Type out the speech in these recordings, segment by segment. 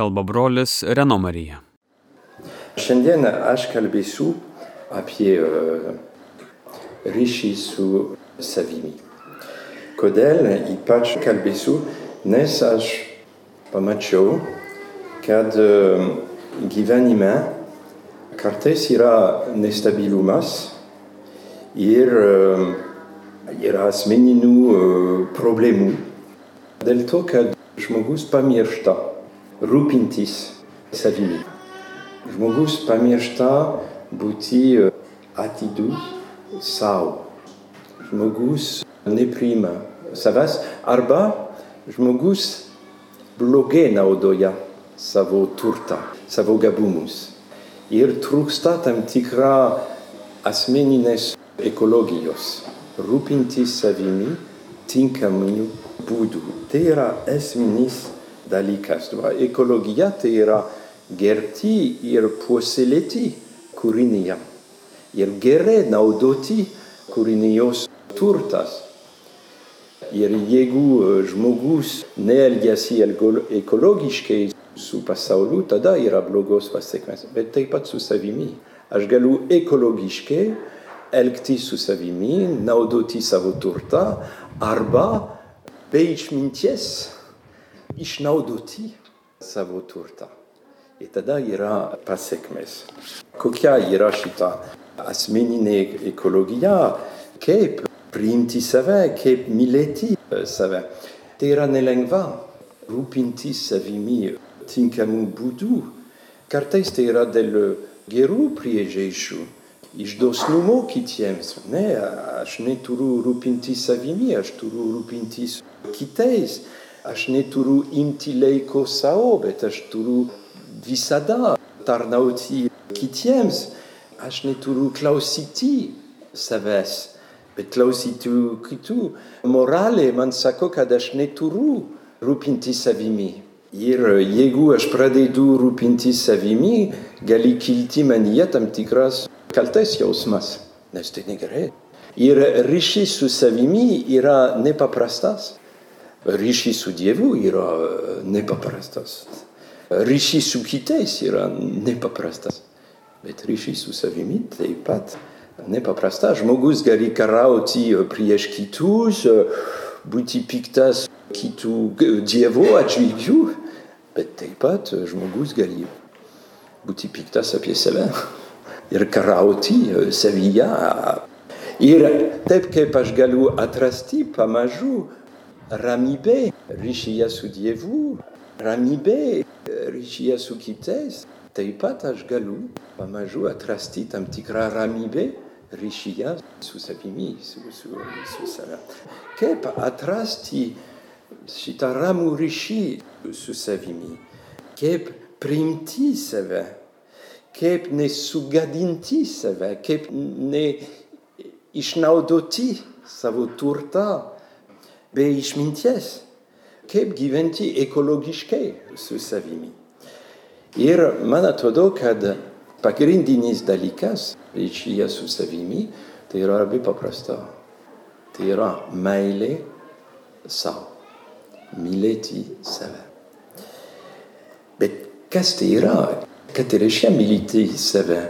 kalba brolis Reno Marija. Šiandien aš kalbėsiu apie uh, ryšį su savimi. Kodėl ypač kalbėsiu, nes aš pamačiau, kad uh, gyvenime kartais yra nestabilumas ir uh, yra asmeninių problemų. Dėl to, kad žmogus pamiršta rūpintis savimi. Žmogus pamiršta būti atidus savo. Žmogus nepriima savęs arba žmogus blogai naudoja savo turtą, savo gabumus. Ir trūksta tam tikra asmeninės ekologijos. Rūpintis savimi tinkamų būdų. Tai yra esminis dalykas. Ekologija tai yra gerbti ir puoselėti kūrinyje. Ir gerai naudoti kūrinijos turtas. Ir jeigu žmogus neelgiasi ekologiškai su pasauliu, tada yra blogos pasiekmes. Bet taip pat su savimi. Aš galiu ekologiškai elgtis su savimi, naudoti savo turtą arba be išminties išnaudoti savo turtą. Ir tada yra pasiekmes. Kokia yra šita asmeninė ekologija, kaip priimti save, kaip mylėti save. Tai yra nelengva rūpintis savimi tinkamų būdų. Kartais tai yra dėl gerų priežasčių. Iš dosnumo kitiems. Ne, aš neturiu rūpintis savimi, aš turiu rūpintis kitais. Aš neturiu imti laiko savo, bet aš turiu visada tarnauti kitiems. Aš neturiu klausyti savęs, bet klausyti kitų. Moralė man sako, kad aš neturiu rūpinti savimi. Ir jeigu aš pradedu rūpinti savimi, gali kilti manyje tam tikras kaltes jausmas, nes tai negerai. Ir ryšys su savimi yra nepaprastas. Ryšys su Dievu yra nepaprastas. Ryšys su kitais yra nepaprastas. Bet ryšys su savimi taip pat nepaprastas. Žmogus gali karauti prieš kitus, būti piktas kitų Dievo atžvilgių, bet taip pat žmogus gali būti piktas apie save ir karauti savyje. Ir taip kaip aš galiu atrasti pamažu ramybė ryšyje su Dievu, ramybė ryšyje su kitais, taip pat aš galiu pamažu atrasti tam tikrą ramybę ryšyje su savimi, su, su, su save. Kaip atrasti šitą ramų ryšį su savimi, kaip priimti save, kaip nesugadinti save, kaip neišnaudoti savo turtą be išminties, kaip gyventi ekologiškai su savimi. Ir man atrodo, kad pagrindinis dalykas ryšyje su savimi tai yra labai paprasta. Tai yra meilė savo. Mylėti save. Bet kas tai yra? Ką tai reiškia mylėti save?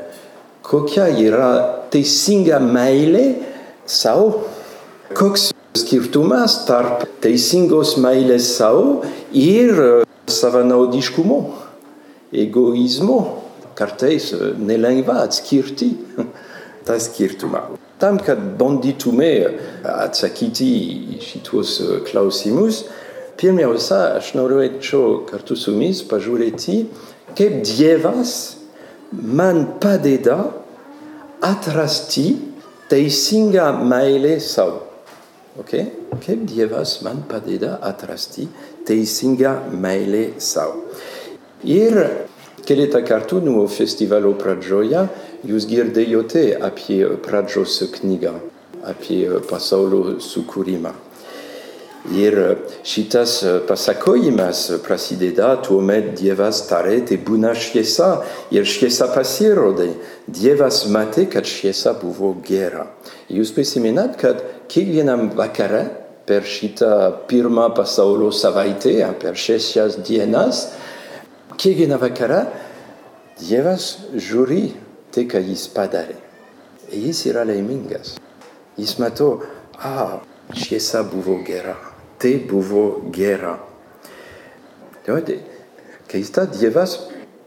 Kokia yra teisinga meilė savo? Koks skirtumas tarp teisingos meilės savo ir savanaudiškumo, egoizmo. Kartais nelengva atskirti tą skirtumą. Tam, kad bandytume atsakyti į šitos klausimus, pirmiausia, aš norėčiau kartu su jumis pažiūrėti, kaip Dievas man padeda atrasti teisingą meilę savo. Okay? Kaip Dievas man padeda atrasti teisingą meilę savo. Ir keletą kartų nuo festivalo pradžioje jūs girdėjote apie pradžios knygą, apie pasaulio sukūrimą. Ir šitas pasakojimas prasideda tuomet Dievas tarė, tai būna šviesa ir šviesa pasirodė. Dievas matė, kad šviesa buvo gera. Jūs prisimenat, kad kiekvienam vakare per šitą pirmą pasaulio savaitę, per šešias dienas, kiekvieną vakarą Dievas žiūri tai, ką jis padarė. Ir jis yra laimingas. Jis mato, a, šviesa buvo gera, tai buvo gera. Tai keista, Dievas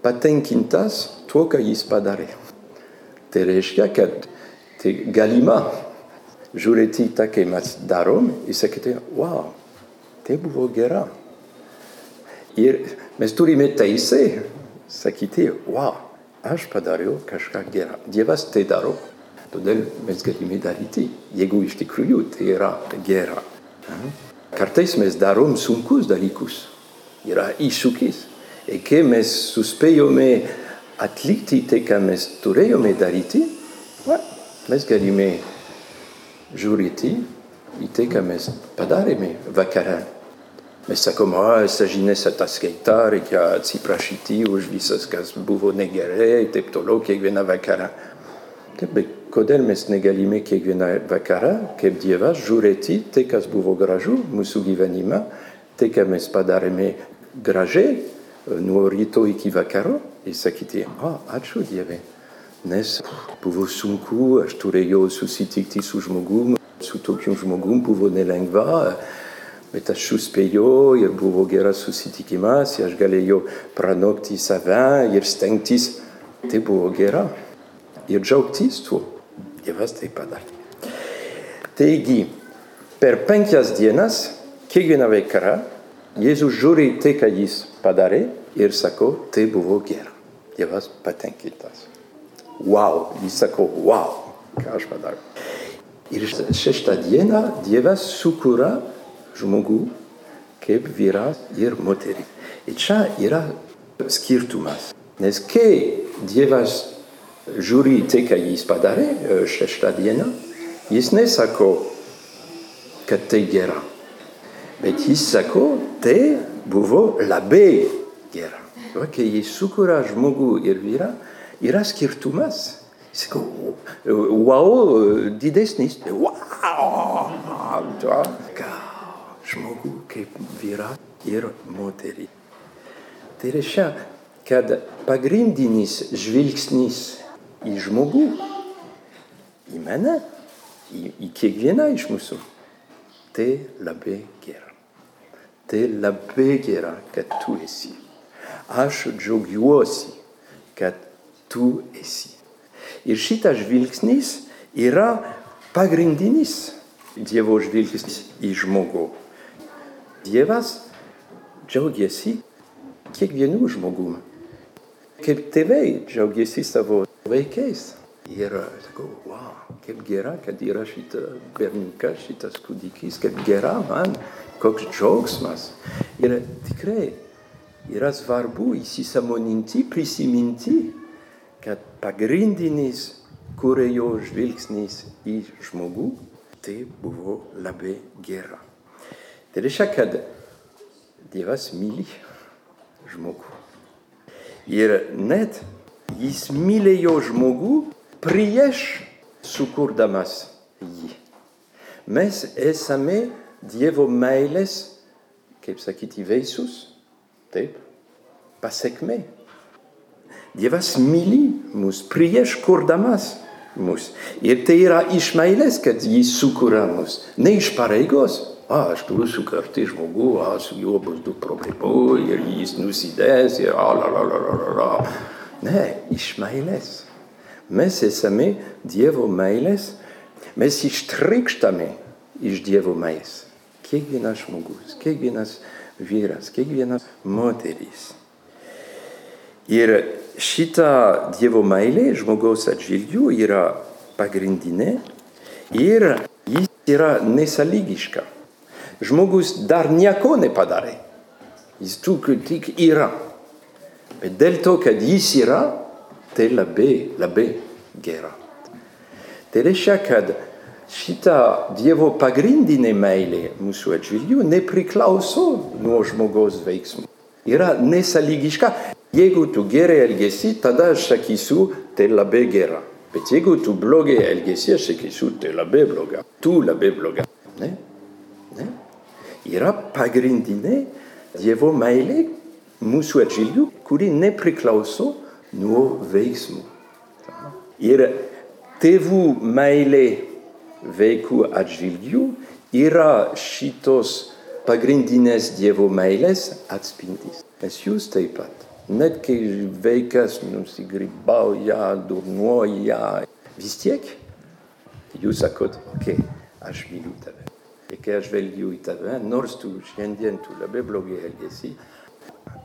patenkintas tuo, ką jis padarė. Tai reiškia, kad tai galima žiūrėti tą, kai mes darom, ir sakyti, wow, tai buvo gera. Ir mes turime teisę sakyti, wow, aš padariau kažką gerą. Dievas tai daro, todėl mes galime daryti, jeigu iš tikrųjų tai yra gera. Kartais mes darom sunkus dalykus, yra iššūkis. Ir kai mes suspėjome atlikti tai, ką mes turėjome daryti, va, mes galime žiūrėti į tai, ką mes padarėme vakarą. Mes sakome, o, sąžinės ataskaita, reikia atsiprašyti už visas, kas buvo negerai ir taip toliau kiekvieną vakarą. Taip, bet kodėl mes negalime kiekvieną vakarą, kaip Dievas, žiūrėti tai, kas buvo gražu mūsų gyvenime, tai, ką mes padarėme gražiai nuo ryto iki vakaro ir sakyti, o, ačiū Dieve. Nes buvo sunku, aš turėjau susitikti su žmogum, su tokiu žmogum buvo nelengva, bet aš suspėjau ir buvo geras susitikimas, aš galėjau pranokti save ir stengtis. Tai buvo gera. Ir džiaugtis tuo. Dievas tai padarė. Taigi, per penkias dienas, kiekvieną vakarą, Jėzus žiūri tai, ką jis padarė ir sako, tai buvo gera. Dievas patenkintas. Wow, jis sako, wow, ką aš padariau. Ir šeštą dieną Dievas sukūrė žmogų kaip vyras ir moterį. Ir čia yra skirtumas. Nes kai Dievas žiūri tai, ką jis padarė šeštą dieną, jis nesako, kad tai gera. Bet jis sako, tai buvo labai gera. Kai jis sukūrė žmogų ir vyrą, yra skirtumas. Sako, wow, didesnis. Wow! Ką žmogų kaip vyrą ir moterį. Tai reiškia, kad pagrindinis žvilgsnis į žmogų, į mane, į, į kiekvieną iš mūsų, tai labai gera. Tai labai gera, kad tu esi. Aš džiaugiuosi, kad tu esi. Ir šitas žvilgsnis yra pagrindinis Dievo žvilgsnis į žmogų. Dievas džiaugiasi kiekvienu žmogumi. Kaip tėvai džiaugiasi savo vaikais. Ir sakau, wow, kaip gera, kad yra šitas berniukas, šitas kūdikis, kaip gera man, koks džiaugsmas. Ir tikrai yra svarbu įsisamoninti, prisiminti, kad pagrindinis kurėjo žvilgsnis į žmogų, tai buvo labai gera. Tai reiškia, kad Dievas myli žmogų. Ir net jis mylėjo žmogų prieš sukurdamas jį. Mes esame Dievo meilės, kaip sakyti, vaisius, taip, pasiekmė. Dievas myli mus prieš kurdamas mus. Ir tai yra iš meilės, kad jis sukūrė mus, ne iš pareigos. A, aš turiu sukurti žmogų, a, su juo bus daug problemų ir jis nusidės ir a, la, la, la, la, la. Ne, iš meilės. Mes esame Dievo meilės, mes ištrykštame iš Dievo meilės. Kiekvienas žmogus, kiekvienas vyras, kiekvienas moteris. Ir šita Dievo meilė žmogaus atžvilgių yra pagrindinė ir jis yra nesąlygiška. Žmogus dar nieko nepadarė. Jis tik yra. Bet dėl to, kad jis yra, tai labai, labai gera. Tai reiškia, kad šita Dievo pagrindinė meilė mūsų atžvilgių nepriklauso nuo žmogaus veiksmų. Yra nesąlygiška. Jeigu tu gerai elgesi, tada aš sakysiu, tai labai gera. Bet jeigu tu blogai elgesi, aš sakysiu, tai labai bloga. Tu labai bloga. Ne? Ne? Yra pagrindinė Dievo meilė mūsų atžvilgiu, kuri nepriklauso nuo veiksmų. Ir tėvų meilė vaikų atžvilgių yra šitos pagrindinės Dievo meilės atspindys. Nes jūs taip pat. Net kai vaikas nusigrybauja, durnuoja, vis tiek jūs sakot, okei, okay, aš myliu tave. Ir kai aš žvelgiu į tave, nors tu šiandien tu labai blogai elgesi,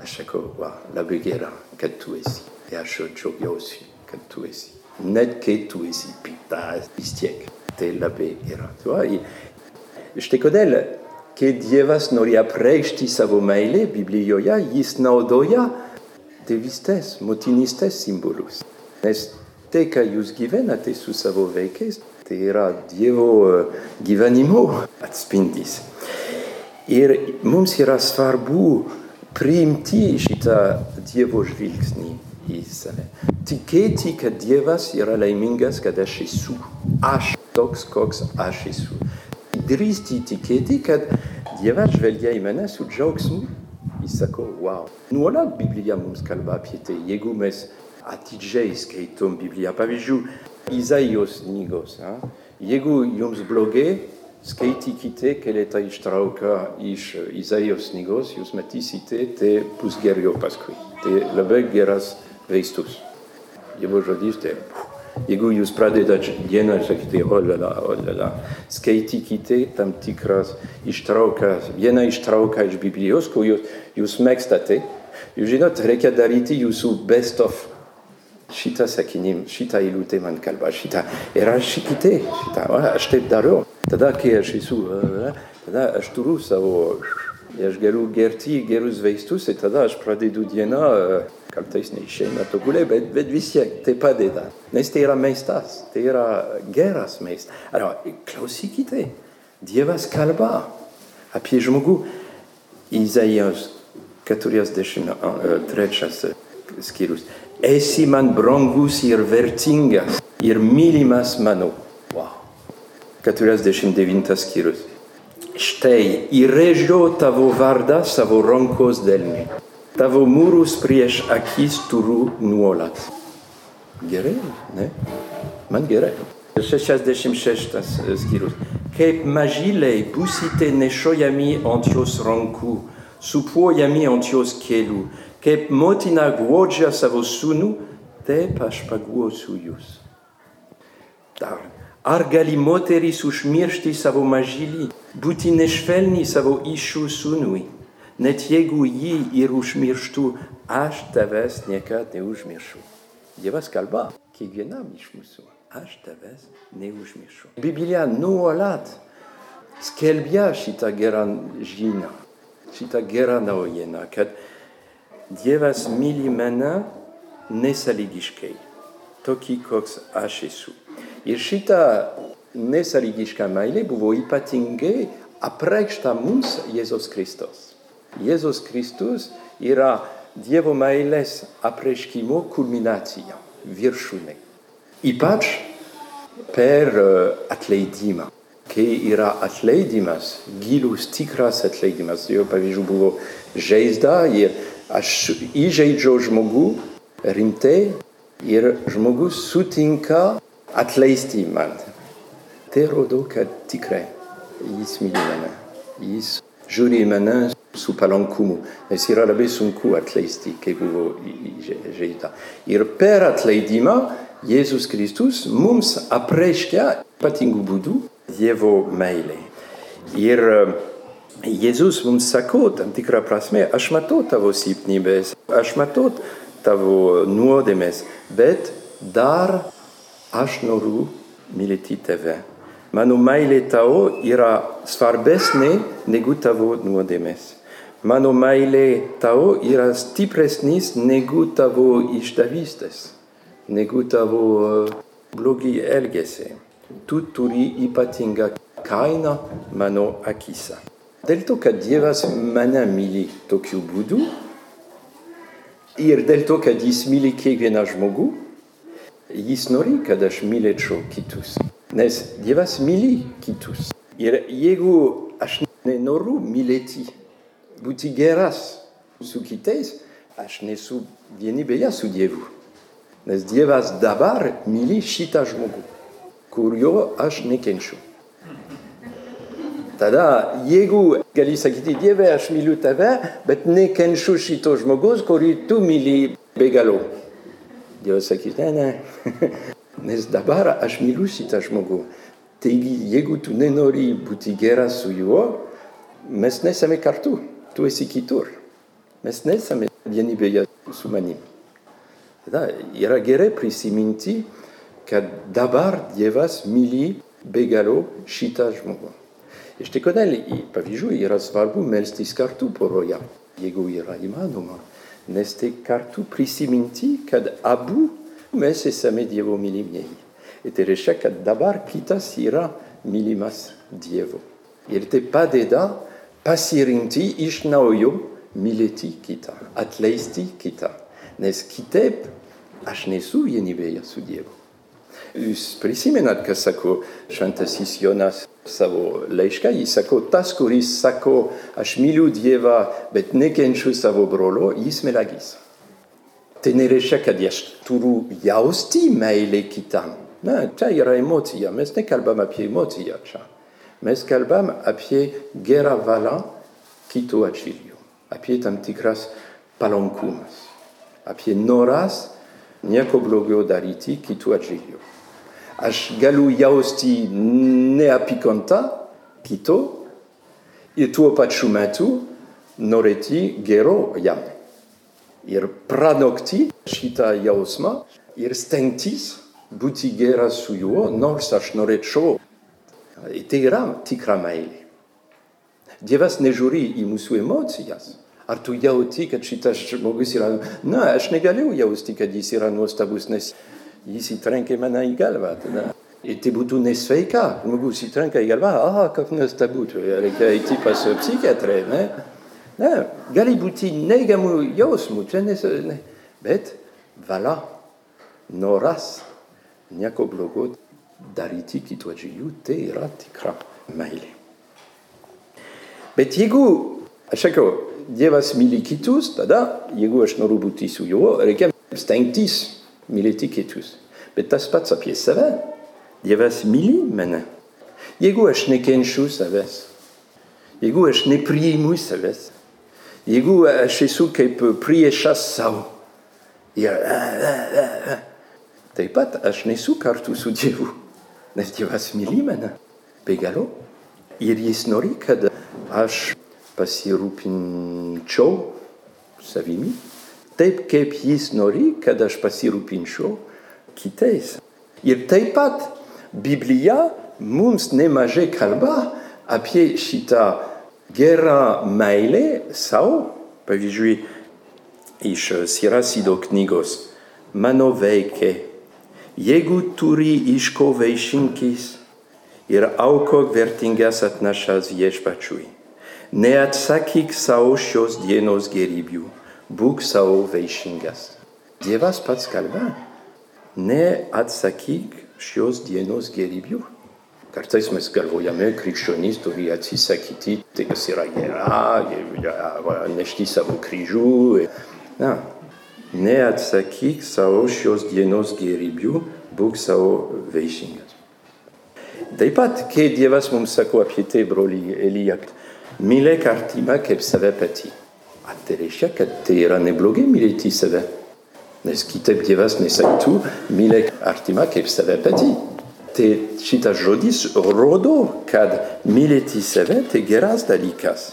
aš sakau, wow, labai gera, kad tu esi. Ir aš džiaugiuosi, kad tu esi. Net kai tu esi piktas, vis tiek tai labai gera. Štai kodėl kai Dievas nori apreikšti savo meilę Biblijoje, jis naudoja tėvystės, motinystės simbolus. Nes tai, ką jūs gyvenate su savo vaikais, tai yra Dievo gyvenimo atspindys. Ir mums yra svarbu priimti šitą Dievo žvilgsnį į save. Tikėti, kad Dievas yra laimingas, kad aš esu. Aš toks, koks aš esu drįsti tikėti, kad Dievas žvelgia į mane su džiaugsmu. Jis sako, wow. Nuolat Biblija mums kalba apie tai. Jeigu mes atidžiai skaitom Bibliją, pavyzdžiui, Izaijos knygos. Jeigu jums blogai, skaitykite keletą ištrauką iš Izaijos knygos, jūs matysite, tai bus geriau paskui. Tai labai geras vaistus. Dievo žodis, tai Jeigu jūs pradedat dieną sakyti, o la, o la, skaitykite tam tikras ištraukas, vieną ištrauką iš Biblijos, kur jūs, jūs mėgstate. Jūs žinot, reikia daryti jūsų best of šitą sakinį, šitą eilutę man kalba, šitą. Ir rašykite šitą, aš taip darau. Tada, kai aš esu, tada aš turiu savo, aš galiu gerti gerus vaistus ir tada aš pradedu dieną. Uh, kartais neišeina tobulai, bet, bet vis tiek tai padeda. Nes tai yra maistas, tai yra geras maistas. Alors, klausykite, Dievas kalba apie žmogų. Izaijos 43 skyrius. Esi man brangus ir vertingas ir mylimas mano. Wow. 49 skyrius. Štai įrėžio tavo vardą savo rankos delne tavo mūrus prieš akis turiu nuolat. Gerai, ne? Man gerai. 66 skyrius. Kaip mažyliai būsite nešiojami ant jos rankų, supuojami ant jos kelių, kaip motina guodžia savo sūnų, taip aš paguosiu jūs. Dar, ar gali moteris užmiršti savo mažylį, būti nešvelni savo išų sūnui? net jeigu jį ir užmirštų, aš tavęs niekada neužmiršiu. Dievas kalba kiekvienam iš mūsų. Aš tavęs neužmiršiu. Biblija nuolat skelbia šitą gerą žinią, šitą gerą naujieną, kad Dievas myli mane nesąlygiškai, tokį, koks aš esu. Ir šitą nesąlygišką meilę buvo ypatingai apreikšta mums Jėzus Kristus. Jėzus Kristus yra Dievo meilės apreiškimo kulminacija, viršūnė. Ypač per atleidimą. Kai yra atleidimas, gilus tikras atleidimas, jo pavyzdžiui buvo žaizda ir aš įžeidžiau žmogų rimtai ir žmogus sutinka atleisti man. Tai rodo, kad tikrai jis myli mane. Jis žiūri mane su palankumu, nes yra labai sunku atleisti, kai buvo žaizda. Ir per atleidimą Jėzus Kristus mums apreiškia ypatingų būdų Dievo meilę. Ir Jėzus mums sako, tam tikrą prasme, aš matau tavo silpnybės, aš matau tavo nuodėmės, bet dar aš noriu mylėti tave. Mano meilė tau yra svarbesnė negu tavo nuodėmės. Mano meilė tau yra stipresnis negu tavo išdavystės, negu tavo blogi elgesiai. Tu turi ypatingą kainą mano akise. Dėl to, kad Dievas mane myli tokiu būdu ir dėl to, kad jis myli kiekvieną žmogų, jis nori, kad aš mylėčiau kitus. Nes Dievas myli kitus. Ir jeigu aš nenoriu mylėti būti geras su kitais, aš nesu vienybėje su Dievu. Nes Dievas dabar myli šitą žmogų, kurio aš nekenčiu. Tada, jeigu gali sakyti, Dieve, aš myliu tave, bet nekenčiu šito žmogus, kurį tu myli be galo. Dievas sakys, ne, ne, nes dabar aš myliu šitą žmogų. Taigi, jeigu tu nenori būti geras su juo, mes nesame kartu, tu esi kitur. Mes nesame vienybėje su manim. Tada yra gerai prisiminti, kad dabar Dievas myli be galo šitą žmogų. Ir štai kodėl, pavyzdžiui, yra svarbu melstis kartu poroje, jeigu yra įmanoma. Nes tai kartu prisiminti, kad abu mes esame Dievo mylimieji. Ir tai reiškia, kad dabar kitas yra mylimas Dievo. Ir tai padeda pasirinkti iš naujo mylėti kitą, atleisti kitą. Nes kitaip aš nesu vienybėje su Dievu. Jūs prisimenat, ką sako šventasis Jonas savo laišką, jis sako, tas, kuris sako, aš myliu Dievą, bet nekenčiu savo brolio, jis melagis. Tai nereiškia, kad aš turiu jausti meilę kitam. Na, čia yra emocija, mes nekalbam apie emociją čia. Mes kalbam apie gerą valią kito atžvilgiu, apie tam tikras palankumas, apie noras nieko blogo daryti kitų atžvilgiu. Aš galiu jausti neapykantą kito ir tuo pačiu metu norėti gero jam. Ir pranokti šitą jausmą ir stengtis būti geras su juo, nors aš norėčiau. Tai yra tikra meilė. Dievas nežiūri į mūsų emocijas. Ar tu jauti, kad šitas žmogus yra... Na, aš negaliu jausti, kad jis yra nuostabus, nes jis įtrenkė mane į galvą. Tada. Ir tai būtų nesveika. Žmogus įtrenka į galvą, ah, kaip nuostabu, reikia eiti pas psichiatrą. Ne? Ne, gali būti neigiamų jausmų, čia nes... Ne. Bet valia, noras, nieko blogo daryti kitų atžvilgių, tai yra tikra meilė. Bet jeigu, aš sakau, Dievas myli kitus, tada, jeigu aš noriu būti su juo, reikia stengtis mylėti kitus. Bet tas pats apie save. Dievas myli mane. Jeigu aš nekenčiu savęs, jeigu aš nepriimu savęs, jeigu aš esu kaip priešas savo, ir taip pat aš nesu kartu su Dievu, nes Dievas myli mane be galo. Ir jis nori, kad aš pasirūpinčiau savimi taip kaip jis nori, kad aš pasirūpinčiau kitais. Ir taip pat Biblija mums nemažai kalba apie šitą gerą meilę savo, pavyzdžiui, iš Sirasido knygos. Mano vaikai, jeigu turi iš ko vaišinkis ir aukok vertingas atnašas viešpačiui, neatsakyk savo šios dienos gerybių būk savo vaišingas. Dievas pats kalba, neatsakyk šios dienos gerybių. Kartais mes galvojame, krikščionys turi atsisakyti tai, kas yra gera, nešti savo kryžių. Na, neatsakyk savo šios dienos gerybių, būk savo vaišingas. Taip pat, kai Dievas mums sako apie tai, broli Elija, mylėk artimą kaip save patį. Tai reiškia, kad tai yra neblogai mylėti save. Nes kitaip Dievas nesakytų, mylėk artimą kaip save patį. Tai šitas žodis rodo, kad mylėti save tai geras dalykas.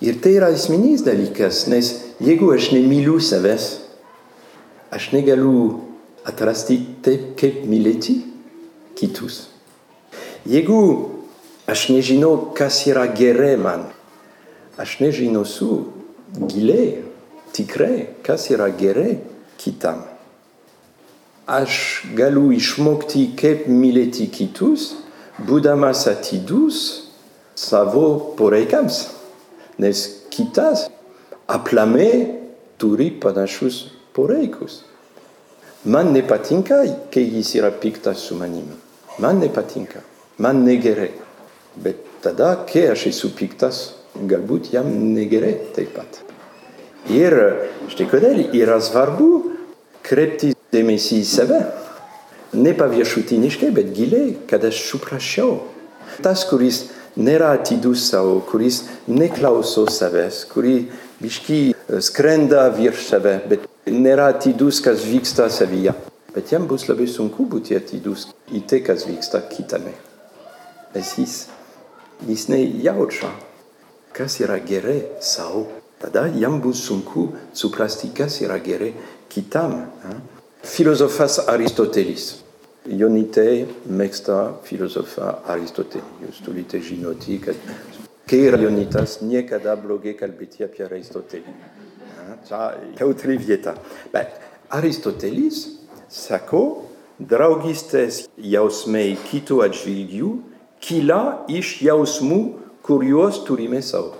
Ir tai yra esminis dalykas, nes jeigu aš nemyliu savęs, aš negaliu atrasti taip, kaip mylėti kitus. Jeigu aš nežinau, kas yra gerai man, aš nežinosiu giliai, tikrai, kas yra gerai kitam. Aš galiu išmokti, kaip mylėti kitus, būdamas atidus savo poreikiams, nes kitas aplamai turi panašus poreikius. Man nepatinka, kai jis yra piktas su manim. Man nepatinka, man negerai. Bet tada, kai aš esu piktas, galbūt jam negerai taip pat. Ir štai kodėl yra svarbu kreipti dėmesį į save. Ne paviršutiniškai, bet giliai, kad aš suprasčiau. Tas, kuris nėra atidus savo, kuris neklauso savęs, kuri biški skrenda virš save, bet nėra atidus, kas vyksta savyje. Bet jam bus labai sunku būti atidus į tai, kas vyksta kitame. Nes jis, jis nejaučia, kas yra gerai savo. Tada jam bus sunku suprasti, kas yra gerai kitam. Filosofas Aristotelis. Ionitei mėgsta filosofą Aristotelį. Jūs turite žinoti, kad kai yra Ionitas, niekada blogai kalbėti apie Aristotelį. Čia jautri vieta. Bet Aristotelis sako, draugystės jausmai kitų atžvilgių kyla iš jausmų, kuriuos turime savo.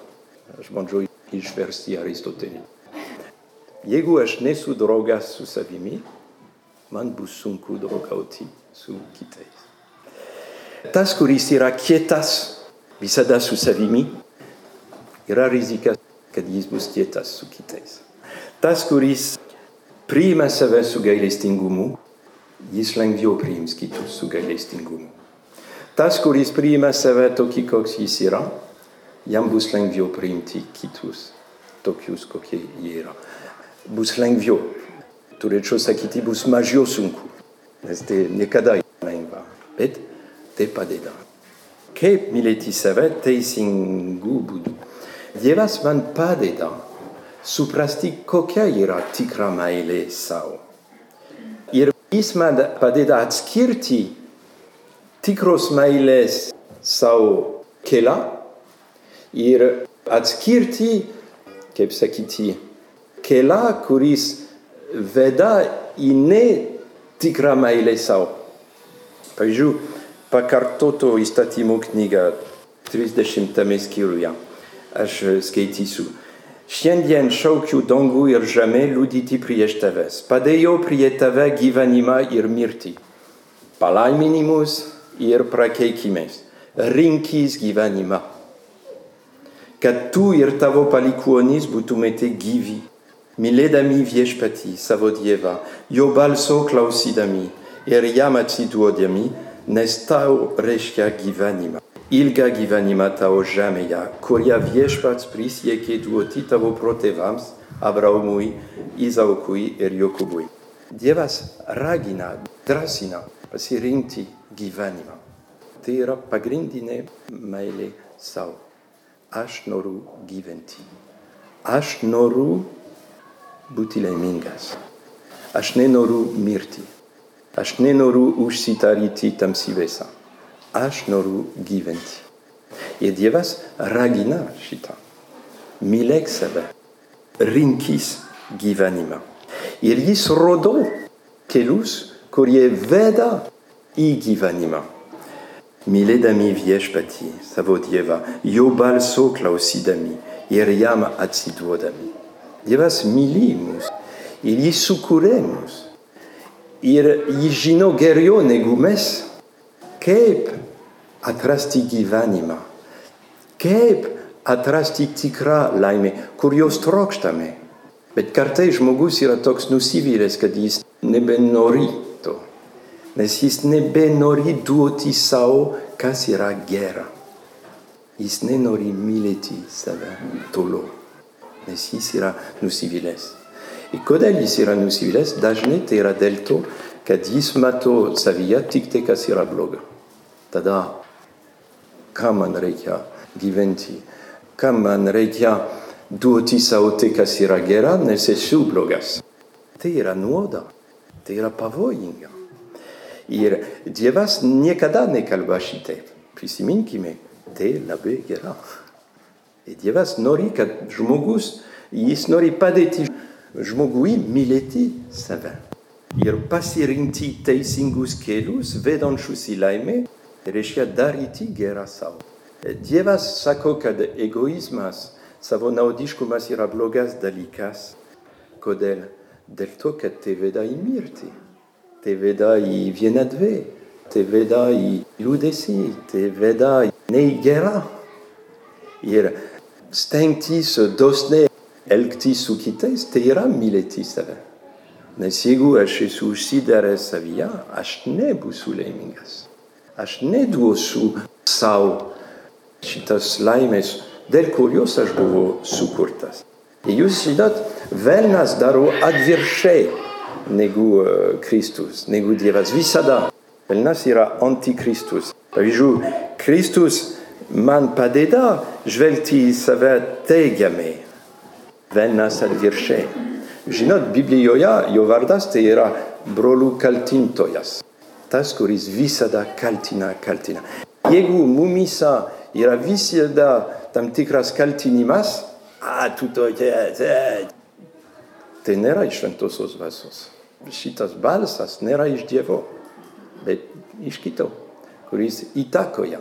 Aš bandžiau išversti Aristotelį. Jeigu aš nesu draugas su savimi, man bus sunku draugauti su kitais. Tas, kuris yra kietas visada su savimi, yra rizika, kad jis bus kietas su kitais. Tas, kuris priima save su gailestingumu, jis lengviau priims kitus su gailestingumu. Tas, kuris priima save tokį, koks jis yra, jam bus lengviau priimti kitus tokius, kokie jie yra. Bus lengviau. Turėčiau sakyti, bus mažiau sunku. Nes tai niekada lengva. Bet tai padeda. Kaip mylėti save teisingų būdų. Dievas man padeda suprasti, kokia yra tikra meilė sau. Ir jis man padeda atskirti tikros meilės sau kelią ir atskirti kaip sakyti, kelią, kuris veda į netikrą meilę sau. Pavyzdžiui, pakartoto įstatymų knygą 30 skyriuje. Aš skaitysiu. Šiandien šaukiu dangų ir žemę liudyti prieš tavęs. Padėjau prie tave gyvenimą ir mirtį. Palaiminimus irprakaikimēs, rinkīs givanima. Kad tu irtavo palikuonis butumete givi, miledami viešpati savodieva, jo balso klausidami, ir er jamati duodiami, nes tau reškia givanima. Ilga givanima tau žameja, kuria viešpats prisieke duoti tavo protevams, Abraomui, Izaokui ir Jokubui. Dievas ragina, drąsina pasirinkti gyvenimą. Tai yra pagrindinė meilė savo aš noriu gyventi. Aš noriu būti laimingas. Aš nenoriu mirti. Aš nenoriu užsitaryti tamsybėse. Aš noriu gyventi. Ir Dievas ragina šitą. Mylėk save. Rinkis gyvenimą. Ir jis rodo kelius, kurie veda į gyvenimą. Mylėdami viešpatį, savo Dievą, jo balso klausydami ir jam atsiduodami. Dievas myli mus ir jis sukūrė mus. Ir jis žino geriau negu mes, kaip atrasti gyvenimą, kaip atrasti tikrą laimę, kur jos trokštame. Bet kartais žmogus yra toks nusivylęs, kad jis nebenori nes jis nebenori duoti sau, kas yra gera. Jis nenori mylėti save toliau, nes jis yra nusivylęs. Ir kodėl jis yra nusivylęs, dažnai tai yra dėl to, kad jis mato savyje tik tai, kas yra bloga. Tada, kam man reikia gyventi, kam man reikia duoti sau tai, kas yra gera, nes esu blogas. Tai yra nuoda, tai yra pavojinga. Ir Dievas niekada nekalba šitaip. Prisiminkime, tai labai gera. Ir Dievas nori, kad žmogus, jis nori padėti žmogui mylėti save. Ir pasirinkti teisingus kelius, vedančius į laimę, reiškia daryti gerą sau. Dievas sako, kad egoizmas, savo naudiškumas yra blogas dalykas. Kodėl? Dėl to, kad te veda į mirtį te veda i vienadve, te veda i liūdėsi, te veda į negerą. Ir stengtis dosniai elgtis tai yra mylėti save. Nes jeigu aš esu užsidaręs savyje, aš nebūsiu laimingas. Aš neduosiu savo šitas laimės, dėl kurios aš buvau sukurtas. Ir jūs žinot, velnas daro atvirkščiai negu uh, Kristus, negu Dievas. Visada. Velnas yra antikristus. Pavyzdžiui, Kristus man padeda žvelgti į save teigiamai. Velnas atvirkščiai. Žinot, Biblijoje jo vardas tai yra brolių kaltintojas. Tas, kuris visada kaltina, kaltina. Jeigu mumisa yra visada tam tikras kaltinimas, a, tu tokia, tai nėra iš šventosios vasos. Šitas balsas nėra iš Dievo, bet iš kito, kuris įtakoja,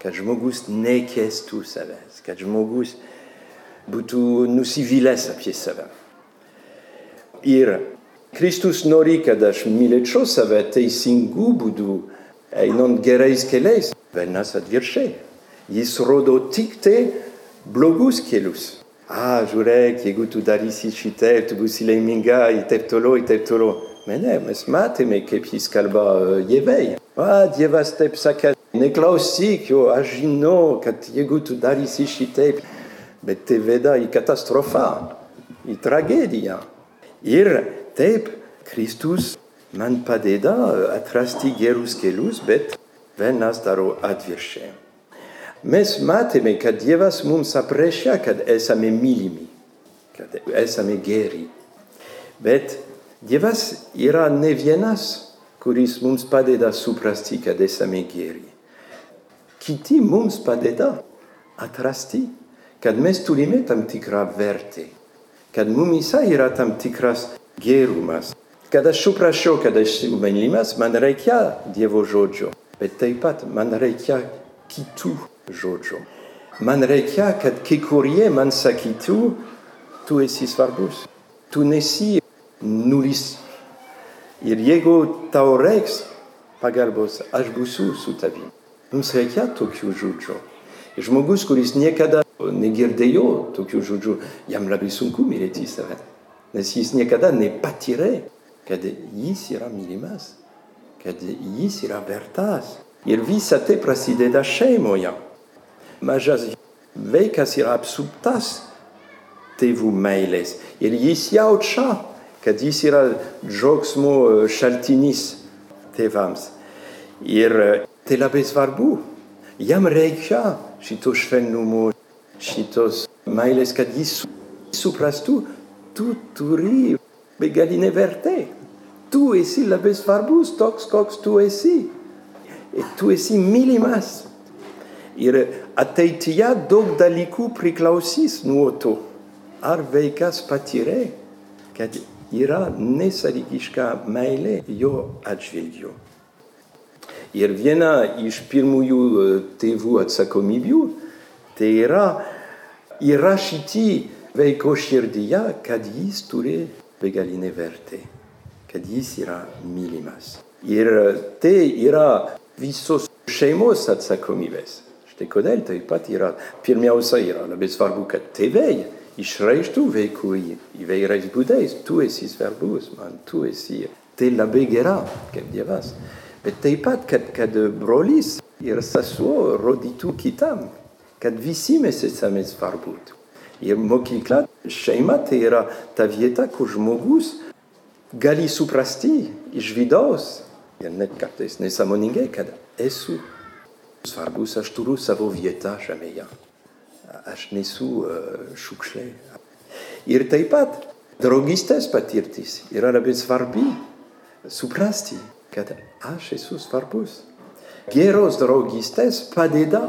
kad žmogus nekestų savęs, kad žmogus būtų nusivylęs apie save. Ir Kristus nori, kad aš mylėčiau save teisingų būdų, einant gerais keliais, velnas atvirkščiai. Jis rodo tik tai blogus kelius. Ah, žiūrėk, jeigu tu darysi šitaip, tu būsi laiminga, ir taip toliau, ir taip toliau. Bet ne, mes matėme, kaip jis kalba Dievei. Ah, Dievas taip sakė, neklausyk jo, aš žinau, kad jeigu tu darysi šitaip, bet tai veda į katastrofą, į tragediją. Ir taip, Kristus man padeda atrasti gerus kelius, bet velnas daro atvirkščiai. Mes matėme, kad Dievas mums aprecia, kad esame mylimi, kad esame geri. Bet Dievas yra ne vienas, kuris mums padeda suprasti, kad esame geri. Kiti mums padeda atrasti, kad mes turime tam tikrą vertę, kad mumisa yra tam tikras gerumas. Kad aš suprasčiau, kad aš esu mylimas, man reikia Dievo žodžio, bet taip pat man reikia kitų žodžių. Man reikia, kad kai kurie man sakytų, tu esi svarbus, tu nesi nulis. Ir jeigu tau reiks pagalbos, aš būsiu su tavimi. Mums reikia tokių žodžių. Žmogus, kuris niekada negirdėjo tokių žodžių, jam labai sunku mylėti save. Nes jis niekada nepatyrė, kad jis yra mylimas, kad jis yra vertas. Ir visa tai prasideda šeimoje. Mažas vaikas yra apsuptas tėvų meilės. Ir jis jaučia, kad jis yra džiaugsmo šaltinis tėvams. Ir tai labai svarbu. Jam reikia šito švelnumo, šitos meilės, kad jis suprastų tu turi begalinę vertę. Tu esi labai svarbus toks, koks tu esi. Ir tu esi mylimas. Ir ateityje daug dalykų priklausys nuo to. Ar vaikas patyrė, kad yra nesąlygiška meilė jo atžvilgiu. Ir viena iš pirmųjų tėvų atsakomybių tai yra įrašyti vaiko širdyje, kad jis turi begalinę vertę, kad jis yra mylimas. Ir tai yra visos šeimos atsakomybės. Štai kodėl taip pat yra, pirmiausia yra labai svarbu, kad tėvai išreikštų vaikui įvairiais būdais, tu esi svarbus, man tu esi. Tai labai gera, kaip Dievas. Bet taip pat, kad, kad brolis ir sesuo rodytų kitam, kad visi mes esame svarbus. Ir mokykla, šeima tai yra ta vieta, kur žmogus gali suprasti iš vidaus ir net kartais nesąmoningai, kad esu svarbus, aš turiu savo vietą žemėje. Aš nesu šiukšlė. Ir taip pat draugystės patirtis yra labai svarbi suprasti, kad aš esu svarbus. Geros draugystės padeda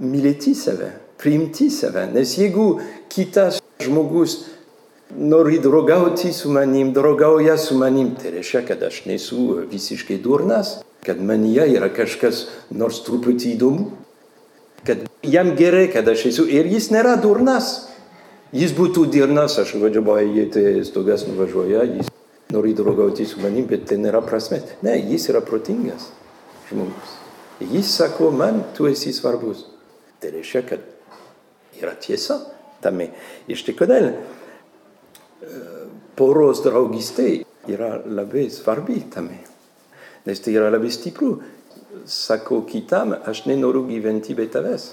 mylėti save priimti save. Nes jeigu kitas žmogus nori draugauti su manim, draugauja su manim, tai reiškia, kad aš nesu visiškai durnas, kad manyje yra kažkas nors truputį įdomu, kad jam gerai, kad aš esu ir jis nėra durnas. Jis būtų durnas, aš važiuoju, tai stogas nuvažiuoja, jis nori draugauti su manim, bet tai nėra prasmės. Ne, jis yra protingas žmogus. Jis sako, man tu esi svarbus. Tai reiškia, kad yra tiesa, tame. Ir štai kodėl poros draugystė yra labai svarbi tame. Nes tai yra labai stipru. Sako kitam, aš nenoriu gyventi be tavęs.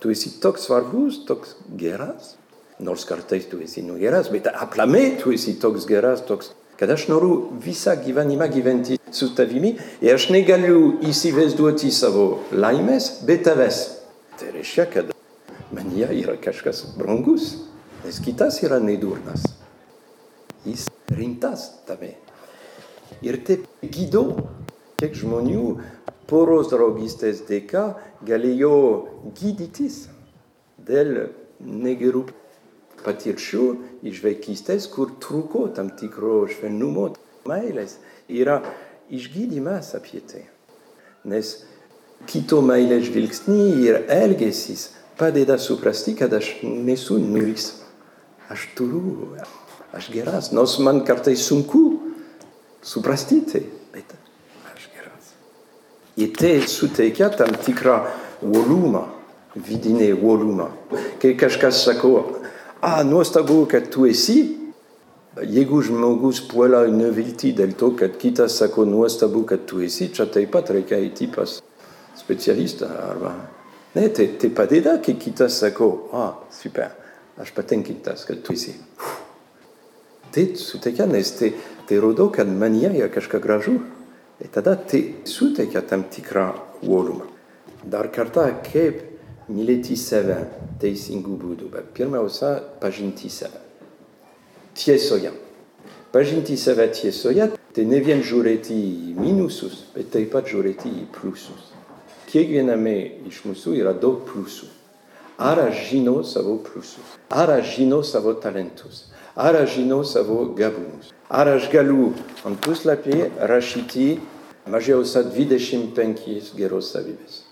Tu esi toks svarbus, toks geras. Nors kartais tu esi nu geras, bet aplamai tu esi toks geras, toks kad aš noriu visą gyvenimą gyventi su tavimi ir aš negaliu įsivaizduoti savo laimės be tavęs. Tai reiškia, kad manyje yra kažkas brangus, nes kitas yra nedurnas. Jis rimtas tame. Ir taip gydo, kiek žmonių poros draugystės dėka galėjo gydytis dėl negerų patirčių iš vaikystės, kur trūko tam tikro švelnumo, meilės. Yra išgydymas apie tai. Nes kito meilės žvilgsnį ir elgesys padeda suprasti, kad aš nesu nulis. Aš turiu, aš geras, nors man kartais sunku suprasti tai, bet aš geras. Ir tai suteikia tam tikrą uolumą, vidinį uolumą. Kai kažkas sako, a, nuostabu, kad tu esi, jeigu žmogus puola nevilti dėl to, kad kitas sako nuostabu, kad tu esi, čia taip pat reikia eiti pas specialistą arba. Ne, tai, tai padeda, kai kitas sako, a, super, aš patenkintas, kad tu esi. Tai suteikia, nes tai, tai rodo, kad manyje yra kažką gražu. Ir tada tai suteikia tam tikrą uolumą. Dar kartą, kaip mylėti save teisingų būdų. Bet pirmiausia, pažinti save. Tiesoje. Pažinti save tiesoje, tai ne vien žiūrėti į minusus, bet taip pat žiūrėti į pliusus. Kiekviename iš mūsų yra daug pliusų. Ar aš žinau savo pliusus, ar aš žinau savo talentus, ar aš žinau savo gabumus. Ar aš galiu ant puslapį rašyti mažiausia 25 geros savybės.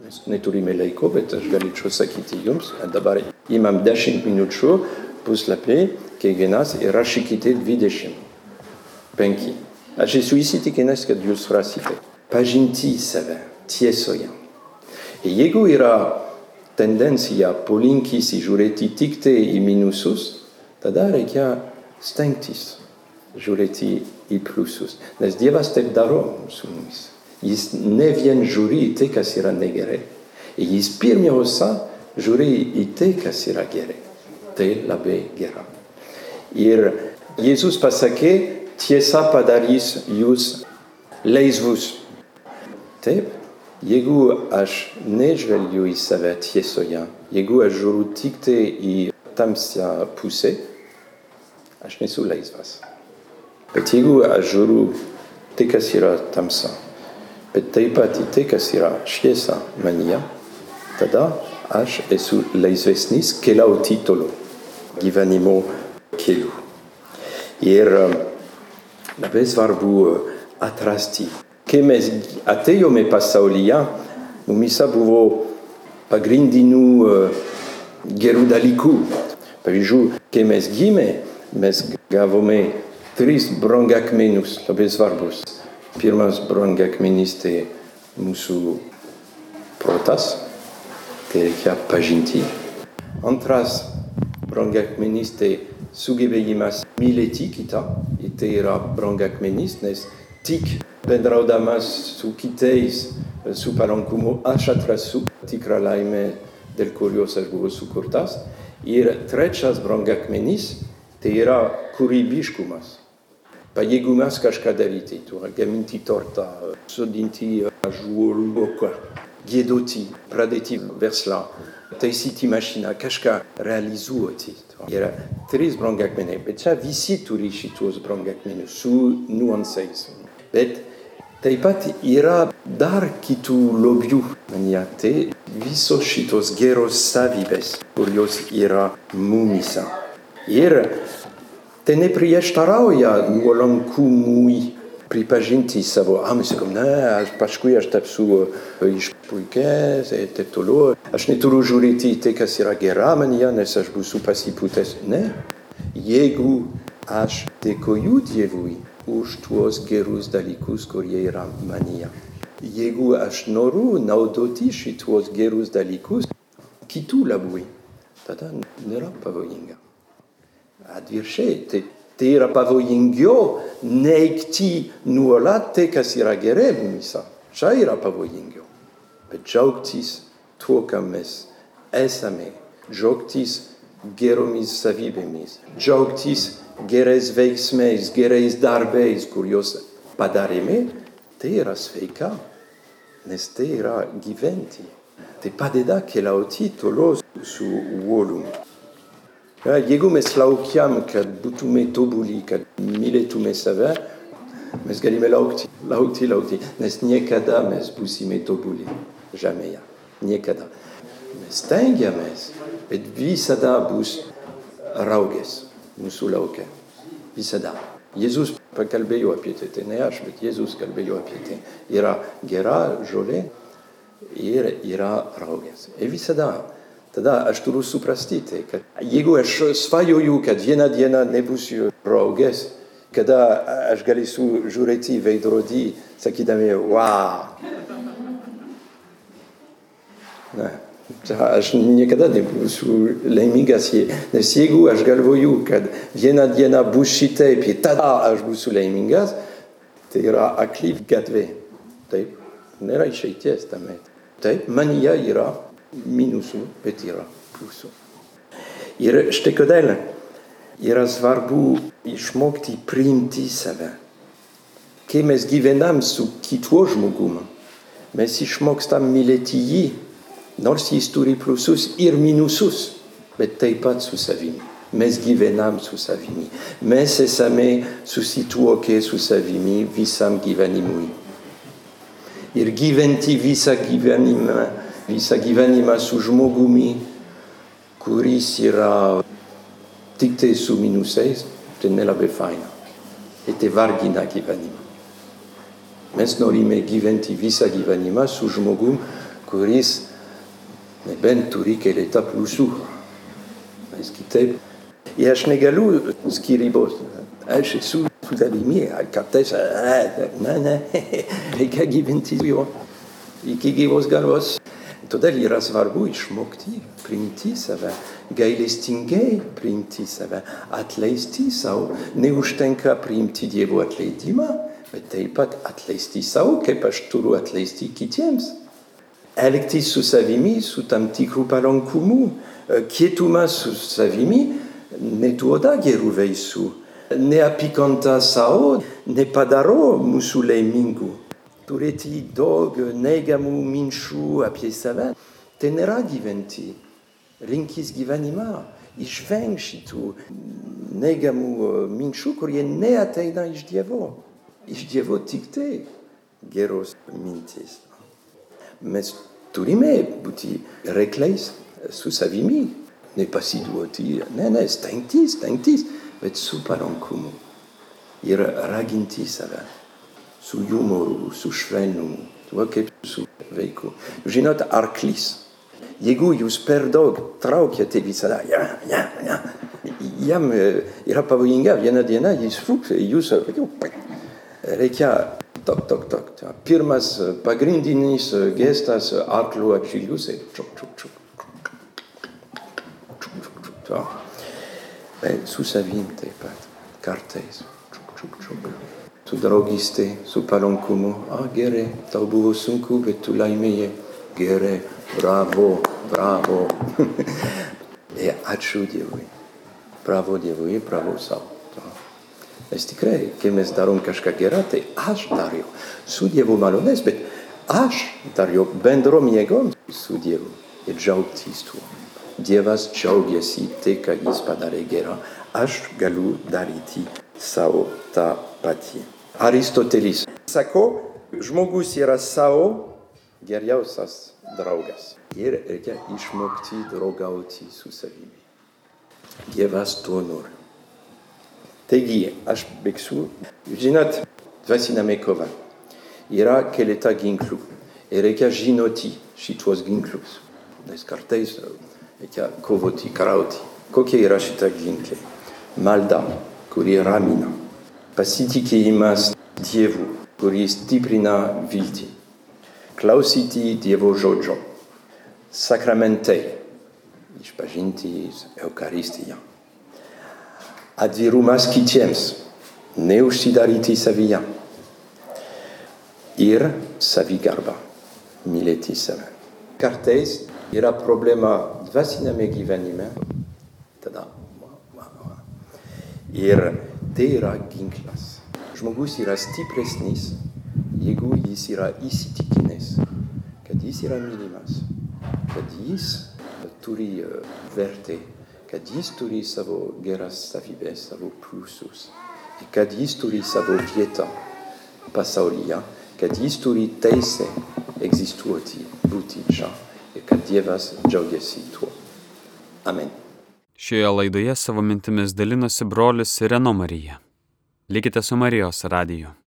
Mes neturime laiko, bet aš galėčiau sakyti jums, dabar imam 10 minučių puslapį, kiekvienas ir rašykite 25. Aš esu įsitikinęs, kad jūs rasite. Pažinti save tiesoje. Ir jeigu yra tendencija polinkis žiūrėti tik tai į minusus, tada reikia stengtis žiūrėti į pliusus. Nes Dievas taip daro su mumis. Jis ne vien žiūri į tai, kas yra negerai. Jis pirmiausia žiūri į tai, kas yra gerai. Gera. Ir Jėzus pasakė, tiesa padarys jūs laisvus. Taip, jeigu aš nežvelgiu į save tiesoje, jeigu aš žiūriu tik tai į tamsią pusę, aš nesu. Bet jeigu aš žiūriu tai, kas yra tamsa, bet taip pat į tai, kas yra šviesa manyje, tada aš esu laisvesnis keliauti toliau gyvenimo keliu. Ir labai svarbu atrasti, kai mes atėjome pasaulyje, mumisa buvo pagrindinių gerų dalykų. Pavyzdžiui, kai mes gimė, mes gavome tris brangakmenius labai svarbus. Pirmas brangakmenis tai mūsų protas, tai reikia pažinti. Antras brangakmenis tai sugebėjimas mylėti kitą, tai yra brangakmenis, nes tik bendraudamas su kitais, su palankumu, aš atrasiu tikrą laimę, dėl kurios aš buvau sukurtas. Ir trečias brangakmenis tai yra kūrybiškumas. Pajėgumas kažką daryti, tu gaminti tortą, sodinti žuolų, gėdoti, pradėti verslą, taisyti mašiną, kažką realizuoti. Yra trys brangakmeniai, bet čia visi turi šitos brangakmenius su nuansais. Bet taip pat yra dar kitų lobių manyje, tai visos šitos geros savybės, kurios yra mumisa. Ir tai neprieštarauja nuolankumui pripažinti savo amžių, ne, aš paskui aš tapsiu išpuikęs ir taip toliau. Aš neturiu žiūrėti į tai, kas yra gera manyje, nes aš būsiu pasipūtęs. Ne. Jeigu aš dėkoju Dievui už tuos gerus dalykus, kurie yra manyje. Jeigu aš noriu naudoti šitos gerus dalykus kitų labui, tada nėra pavojinga. Atviršiai, tai, tai yra pavojingiau neigti nuolat tai, kas yra gerai mumyse. Čia yra pavojingiau. Bet džiaugtis tuo, ką mes esame, džiaugtis geromis savybėmis, džiaugtis gerais veiksmais, gerais darbais, kuriuos padarėme, tai yra sveika, nes tai yra gyventi. Tai padeda keliauti toliau su uolumu. Jeigu mes laukiam, kad būtume tobuli, kad mylėtume save, mes galime laukti, laukti, laukti, nes niekada mes būsime tobuli. Jamais. Niekada. Mes stengiamės, bet visada bus rauges mūsų laukia. Visada. Jėzus pakalbėjo apie tai, tai ne aš, bet Jėzus kalbėjo apie tai. Yra gera žolė ir yra raugės. Ir visada. Tada aš turiu suprasti tai, kad jeigu aš svajoju, kad vieną dieną nebūsiu raugės, kada aš galėsiu žiūrėti veidrodį, sakydami, wow. Ne. Aš niekada nebūsiu laimingas, nes jeigu aš galvoju, kad vieną dieną bus šitaip, tada aš būsiu laimingas, tai yra akli gatvė. Taip, nėra išeities tame. Taip, manyje yra minusų, bet yra pliusų. Ir štai kodėl yra svarbu išmokti priimti save. Kai mes gyvenam su kitu žmogumi, mes išmokstam mylėti jį nors jis turi pliusus ir minusus, bet taip pat su savimi. Mes gyvenam su savimi. Mes esame susituokę su savimi visam gyvenimui. Ir gyventi visą gyvenimą, visą gyvenimą su žmogumi, kuris yra tik tai su minusais, tai nelabai faina. Ir tai vargina gyvenimą. Mes norime gyventi visą gyvenimą su žmogum, kuris nebent turi keletą pliusų. Nes kitaip. Ir aš negaliu skirybos. Aš esu su tavimi, kartais, ne, ne, reikia gyventi jo iki gyvos galvos. Todėl yra svarbu išmokti, priimti save, gailestingai priimti save, atleisti savo. Neužtenka priimti Dievo atleidimą, bet taip pat atleisti savo, kaip aš turiu atleisti kitiems elgtis su savimi, su tam tikrų palankumų, kietumas su savimi, neduoda gerų veisų. Neapykanta sau nepadaro mūsų laimingų. Turėti daug neigiamų minčių apie save, tai nėra gyventi. Rinkis gyvenimą, išveng šitų neigiamų minčių, kurie neateina iš Dievo. Iš Dievo tik tai geros mintis. Mes turime būti reikliais su savimi, nepasiduoti, ne, ne, stengtis, stengtis, bet su palankumu ir raginti save, su humoru, su švelnumu, tu kaip su vaiku. Žinot, arklis. Jeigu jūs per daug traukiate visada, ja, ja, ja, jam yra pavojinga, vieną dieną jis fuks, jūs reikia tok, tok, tok. Pirmas pagrindinis gestas arklių apžilius ir čuk, čuk, čuk. Bet su savim taip pat, kartais. Čuk, čuk, čuk. Su draugystė, su palankumu. A, gerai, tau buvo sunku, bet tu laimėjai. Gerai, bravo, bravo. ir ačiū Dievui. Bravo Dievui, bravo sau. Nes tikrai, kai mes darom kažką gerą, tai aš dariau su Dievu malonės, bet aš dariau bendrom jėgom su Dievu ir džiaugtis tuo. Dievas džiaugiasi tai, kad jis padarė gerą, aš galiu daryti savo tą patį. Aristotelis sako, žmogus yra savo geriausias draugas ir reikia išmokti draugauti su savimi. Dievas to nori. Taigi, aš baigsiu. Žinot, dvasiname kova. Yra keletą ginklų. Ir reikia žinoti šitos ginklus. Nes kartais reikia kovoti, karauti. Kokie yra šitą ginklai? Malda, kuri ramina. Pasitikėjimas Dievu, kuris stiprina viltį. Klausyti Dievo žodžio. Sakramentai. išpažinti Eucharistiją. Atvirumas kitiems, neužsidaryti savyje ir savigarba, mylėti save. Kartais yra problema dvasinėme gyvenime, tada. Ir tai yra ginklas. Žmogus yra stipresnis, jeigu jis yra įsitikinęs, kad jis yra mylimas, kad jis turi vertę, kad jis turi savo geras savybės, savo pliusus, ir kad jis turi savo vietą pasaulyje, kad jis turi teisę egzistuoti, būti čia ir kad Dievas džiaugiasi tuo. Amen. Šioje laidoje savo mintimis dalinosi brolis Reno Marija. Likite su Marijos radiju.